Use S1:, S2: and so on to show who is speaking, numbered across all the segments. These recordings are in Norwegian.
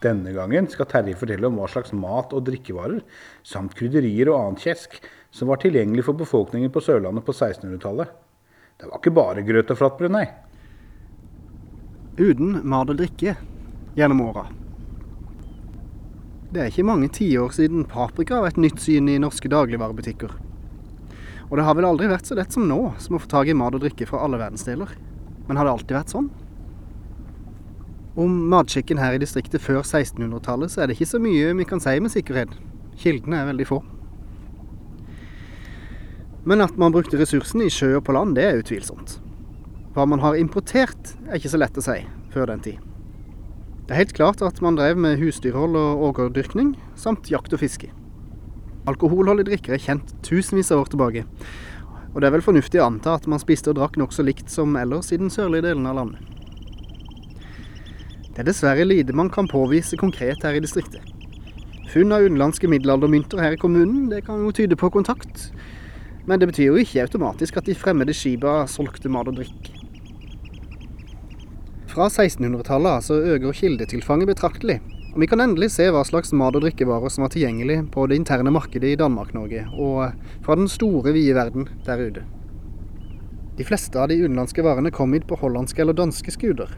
S1: Denne gangen skal Terje fortelle om hva slags mat- og drikkevarer, samt krydderier og annet kjesk, som var tilgjengelig for befolkningen på Sørlandet på 1600-tallet. Det var ikke bare grøt og flatbrød, nei.
S2: Uten mat og drikke gjennom åra. Det er ikke mange tiår siden paprika var et nytt syn i norske dagligvarebutikker. Og det har vel aldri vært så lett som nå, som å få tak i mat og drikke fra alle verdensdeler. Men har det alltid vært sånn? Om matskikken her i distriktet før 1600-tallet, så er det ikke så mye vi kan si med sikkerhet. Kildene er veldig få. Men at man brukte ressursene i sjø og på land, det er utvilsomt. Hva man har importert, er ikke så lett å si før den tid. Det er helt klart at man drev med husdyrhold og ågerdyrkning, samt jakt og fiske. Alkoholholdige drikker er kjent tusenvis av år tilbake, og det er vel fornuftig å anta at man spiste og drakk nokså likt som ellers i den sørlige delen av landet. Det er dessverre lite man kan påvise konkret her i distriktet. Funn av utenlandske middelaldermynter her i kommunen, det kan jo tyde på kontakt, men det betyr jo ikke automatisk at de fremmede skipa solgte mat og drikk. Fra 1600-tallet altså øker kildetilfanget betraktelig, og vi kan endelig se hva slags mat- og drikkevarer som var tilgjengelig på det interne markedet i Danmark-Norge, og fra den store, vide verden der ute. De fleste av de utenlandske varene kom hit på hollandske eller danske skuter,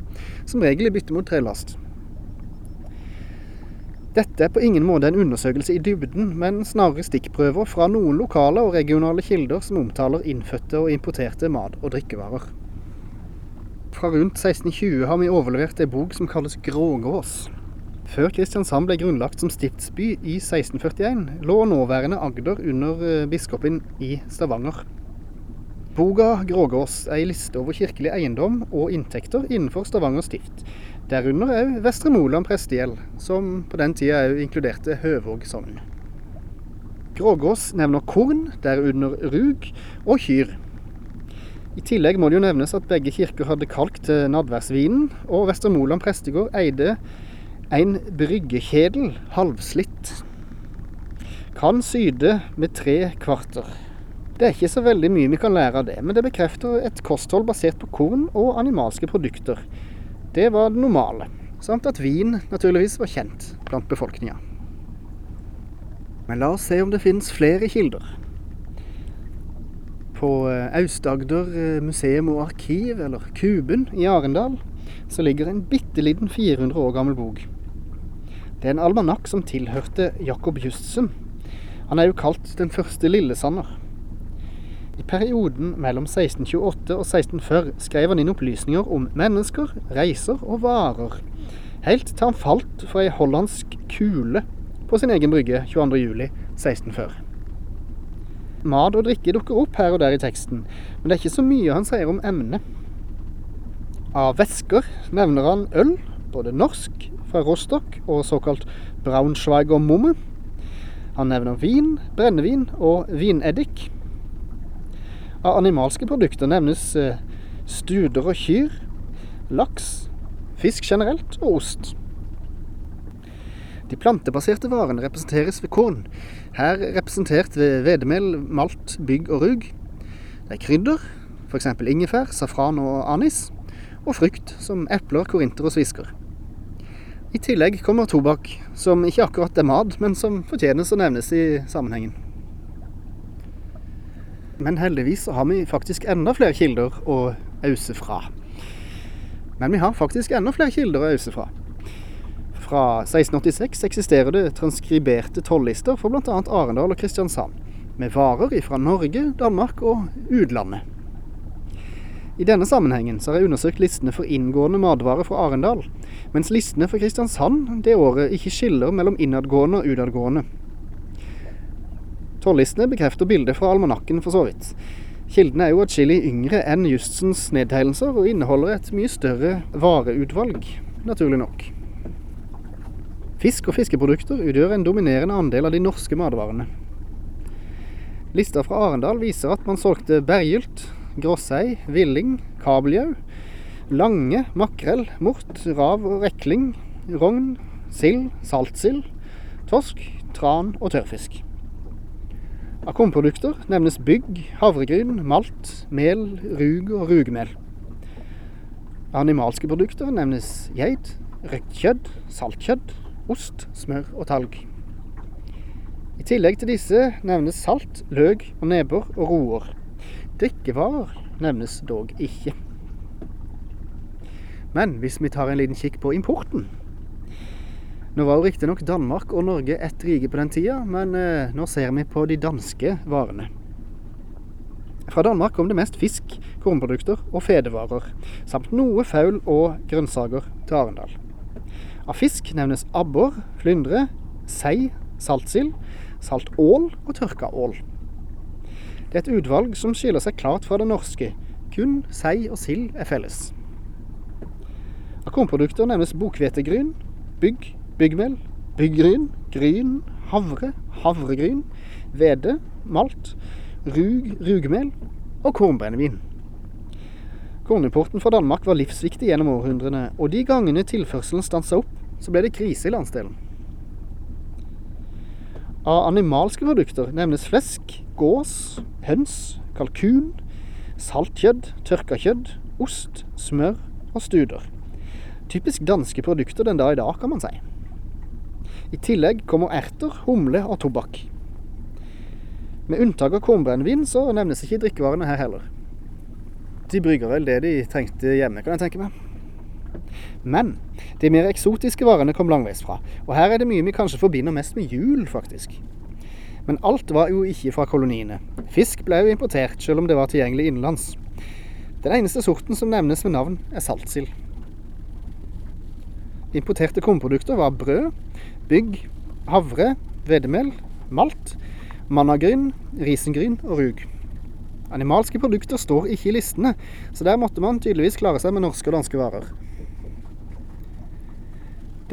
S2: som regel i bytte mot trelast. Dette er på ingen måte en undersøkelse i dybden, men snarere stikkprøver fra noen lokale og regionale kilder som omtaler innfødte og importerte mat- og drikkevarer. Fra rundt 1620 har vi overlevert ei bok som kalles Grågås. Før Kristiansand ble grunnlagt som stiftsby i 1641, lå nåværende Agder under eh, biskopen i Stavanger. Boga Grågås er ei liste over kirkelig eiendom og inntekter innenfor Stavanger stift. Derunder òg Vestre Moland prestegjeld, som på den tida òg inkluderte Høvåg sogn. Grågås nevner korn, derunder rug og kyr. I tillegg må det jo nevnes at begge kirker hadde kalk til nadværsvinen, og Vestre Moland prestegård eide en bryggekjedel, halvslitt. Kan syde med tre kvarter. Det er ikke så veldig mye vi kan lære av det, men det bekrefter et kosthold basert på korn og animalske produkter. Det var det normale. Samt at vin naturligvis var kjent blant befolkninga. Men la oss se om det finnes flere kilder. På eh, Aust-Agder eh, museum og arkiv, eller Kuben i Arendal, så ligger en bitte liten 400 år gammel bok. Det er en almanakk som tilhørte Jakob Justsen. Han er jo kalt den første Lillesander. I perioden mellom 1628 og 1640 skrev han inn opplysninger om mennesker, reiser og varer, helt til han falt for ei hollandsk kule på sin egen brygge 22.07.1640. Mat og drikke dukker opp her og der i teksten, men det er ikke så mye han sier om emnet. Av væsker nevner han øl, både norsk, fra Rostock og såkalt Braunschweiger Mumme. Han nevner vin, brennevin og vineddik. Av animalske produkter nevnes eh, studer og kyr, laks, fisk generelt og ost. De plantebaserte varene representeres ved korn, her representert ved hvedemel, malt, bygg og rug. Det er krydder, f.eks. ingefær, safran og anis, og frukt som epler, korinter og svisker. I tillegg kommer tobakk, som ikke akkurat er mat, men som fortjenes å nevnes i sammenhengen. Men heldigvis har vi faktisk enda flere kilder å ause fra. Men vi har faktisk enda flere kilder å ause fra. Fra 1686 eksisterer det transkriberte tollister for bl.a. Arendal og Kristiansand, med varer fra Norge, Danmark og utlandet. I denne sammenhengen så har jeg undersøkt listene for inngående matvarer fra Arendal, mens listene for Kristiansand det året ikke skiller mellom innadgående og utadgående. Tollistene bekrefter bildet fra almanakken for så vidt. Kildene er jo atskillig yngre enn Justsens nedtegnelser, og inneholder et mye større vareutvalg, naturlig nok. Fisk og fiskeprodukter utgjør en dominerende andel av de norske matvarene. Lista fra Arendal viser at man solgte berggylt, gråsei, villing, kabeljau, lange, makrell, mort, rav og rekling, rogn, sild, saltsild, torsk, tran og tørrfisk. Av kornprodukter nevnes bygg, havregryn, malt, mel, rug og rugmel. Av animalske produkter nevnes geit, røkt kjøtt, saltkjøtt, ost, smør og talg. I tillegg til disse nevnes salt, løk og nebbor og roer. Drikkevarer nevnes dog ikke. Men hvis vi tar en liten kikk på importen Nå var jo riktignok Danmark og Norge ett rike på den tida, men eh, nå ser vi på de danske varene. Fra Danmark kom det mest fisk, kornprodukter og fedevarer, samt noe faul og grønnsaker til Arendal. Av fisk nevnes abbor, flyndre, sei, saltsild, saltål og tørka ål. Det er et utvalg som skiller seg klart fra det norske. Kun sei og sild er felles. Av kornprodukter nevnes bokhvetegryn, bygg, byggmel, byggryn, gryn, havre, havregryn, hvete, malt, rug, rugmel og kornbrennevin. Kornimporten fra Danmark var livsviktig gjennom århundrene, og de gangene tilførselen stansa opp, så ble det krise i landsdelen. Av animalske produkter nevnes flesk, gås, høns, kalkun, saltkjøtt, tørka kjøtt, ost, smør og studer. Typisk danske produkter den dag i dag, kan man si. I tillegg kommer erter, humle og tobakk. Med unntak av kornbrennevin så nevnes ikke drikkevarene her heller. De brygger vel det de trengte hjemme, kan jeg tenke meg. Men de mer eksotiske varene kom langveisfra, og her er det mye vi kanskje forbinder mest med jul, faktisk. Men alt var jo ikke fra koloniene. Fisk ble jo importert, selv om det var tilgjengelig innenlands. Den eneste sorten som nevnes med navn, er saltsild. Importerte kornprodukter var brød, bygg, havre, hvedemel, malt, mannagryn, risengryn og rug. Animalske produkter står ikke i listene, så der måtte man tydeligvis klare seg med norske og danske varer.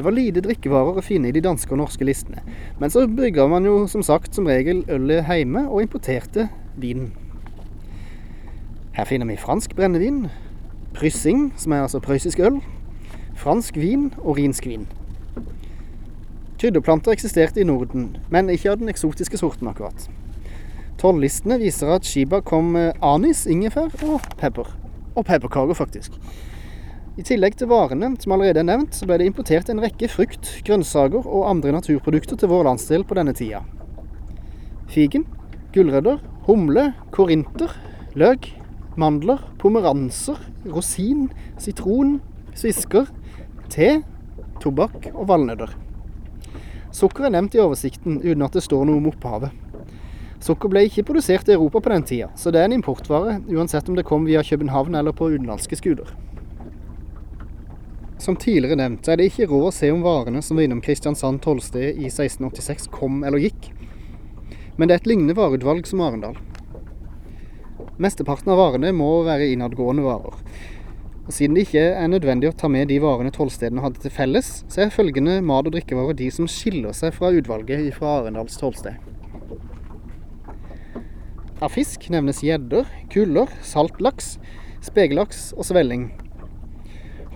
S2: Det var lite drikkevarer å finne i de danske og norske listene, men så brygga man jo som sagt som regel ølet hjemme og importerte vinen. Her finner vi fransk brennevin, pryssing, som er altså prøyssisk øl, fransk vin og rinsk vin. Krydderplanter eksisterte i Norden, men ikke av den eksotiske sorten akkurat. Tollistene viser at Shiba kom med anis, ingefær og pepper. Og pepperkaker, faktisk. I tillegg til varene som allerede er nevnt, så ble det importert en rekke frukt, grønnsaker og andre naturprodukter til vår landsdel på denne tida. Figen, gulrøtter, humle, korinter, løk, mandler, pomeranser, rosin, sitron, svisker, te, tobakk og valnøtter. Sukker er nevnt i oversikten uten at det står noe om opphavet. Sukker ble ikke produsert i Europa på den tida, så det er en importvare, uansett om det kom via København eller på utenlandske skuter. Som tidligere nevnt, er det ikke råd å se om varene som var innom Kristiansand tollsted i 1686 kom eller gikk. Men det er et lignende vareutvalg som Arendal. Mesteparten av varene må være innadgående varer. Og Siden det ikke er nødvendig å ta med de varene tollstedene hadde til felles, så er følgende mat- og drikkevarer de som skiller seg fra utvalget fra Arendals tollsted. Av fisk nevnes gjedder, kuller, saltlaks, spegelaks og svelling.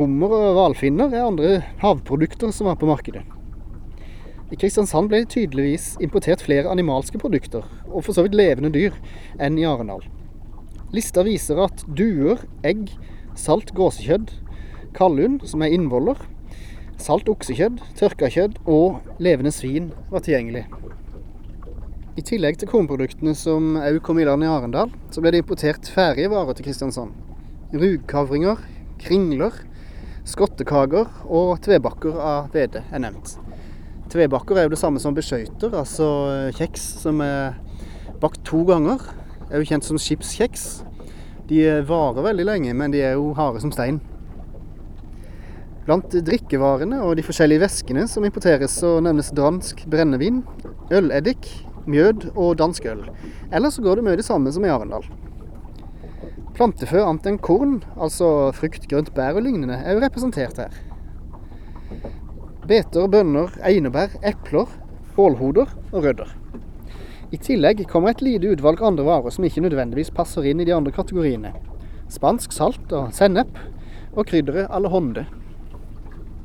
S2: Hummer og hvalfinner er andre havprodukter som var på markedet. I Kristiansand ble det tydeligvis importert flere animalske produkter, og for så vidt levende dyr, enn i Arendal. Lista viser at duer, egg, salt gåsekjøtt, kallund, som er innvoller, salt oksekjøtt, tørka kjøtt og levende svin var tilgjengelig. I tillegg til kornproduktene som òg kom i land i Arendal, så ble det importert ferdige varer til Kristiansand. Rugkavringer, kringler, skottekaker og tvebakker av hvete er nevnt. Tvebakker er jo det samme som beskøyter, altså kjeks som er bakt to ganger. Er jo kjent som skipskjeks. De varer veldig lenge, men de er jo harde som stein. Blant drikkevarene og de forskjellige væskene som importeres, så nevnes dansk brennevin, øleddik, mjød og dansk øl. Ellers så går det mye det samme som i Arendal. Plantefø annet enn korn, altså frukt, grønt, bær og lignende, er jo representert her. beter, bønner, einebær, epler, bålhoder og rødder. I tillegg kommer et lite utvalg andre varer som ikke nødvendigvis passer inn i de andre kategoriene. Spansk salt og sennep, og krydderet allehånde.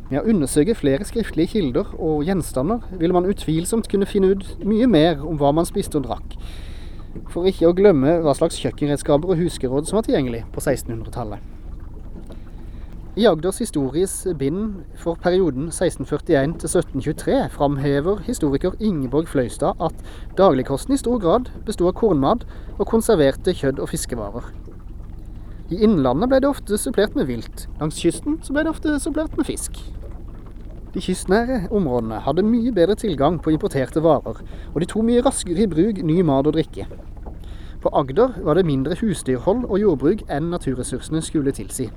S2: Med å undersøke flere skriftlige kilder og gjenstander vil man utvilsomt kunne finne ut mye mer om hva man spiste og drakk, for ikke å glemme hva slags kjøkkenredskaper og huskeråd som var tilgjengelig på 1600-tallet. I Agders histories bind for perioden 1641 til 1723 framhever historiker Ingeborg Fløystad at dagligkosten i stor grad bestod av kornmat og konserverte kjøtt- og fiskevarer. I innlandet ble det ofte supplert med vilt. Langs kysten ble det ofte supplert med fisk. De kystnære områdene hadde mye bedre tilgang på importerte varer, og de tok mye raskere i bruk ny mat og drikke. På Agder var det mindre husdyrhold og jordbruk enn naturressursene skulle tilsi.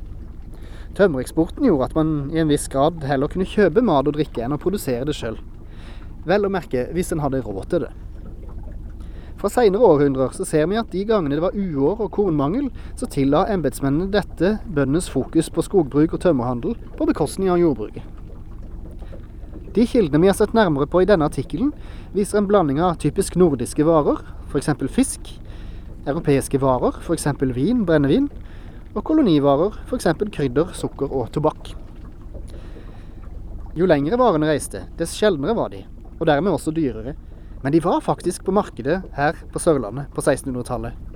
S2: Tømmereksporten gjorde at man i en viss grad heller kunne kjøpe mat og drikke enn å produsere det sjøl. Vel å merke hvis en hadde råd til det. Fra seinere århundrer så ser vi at de gangene det var uår og kornmangel, så tilla embetsmennene dette bøndenes fokus på skogbruk og tømmerhandel på bekostning av jordbruket. De kildene vi har sett nærmere på i denne artikkelen, viser en blanding av typisk nordiske varer, f.eks. fisk, europeiske varer, f.eks. vin, brennevin, og kolonivarer, f.eks. krydder, sukker og tobakk. Jo lengre varene reiste, dess sjeldnere var de, og dermed også dyrere. Men de var faktisk på markedet her på Sørlandet på 1600-tallet.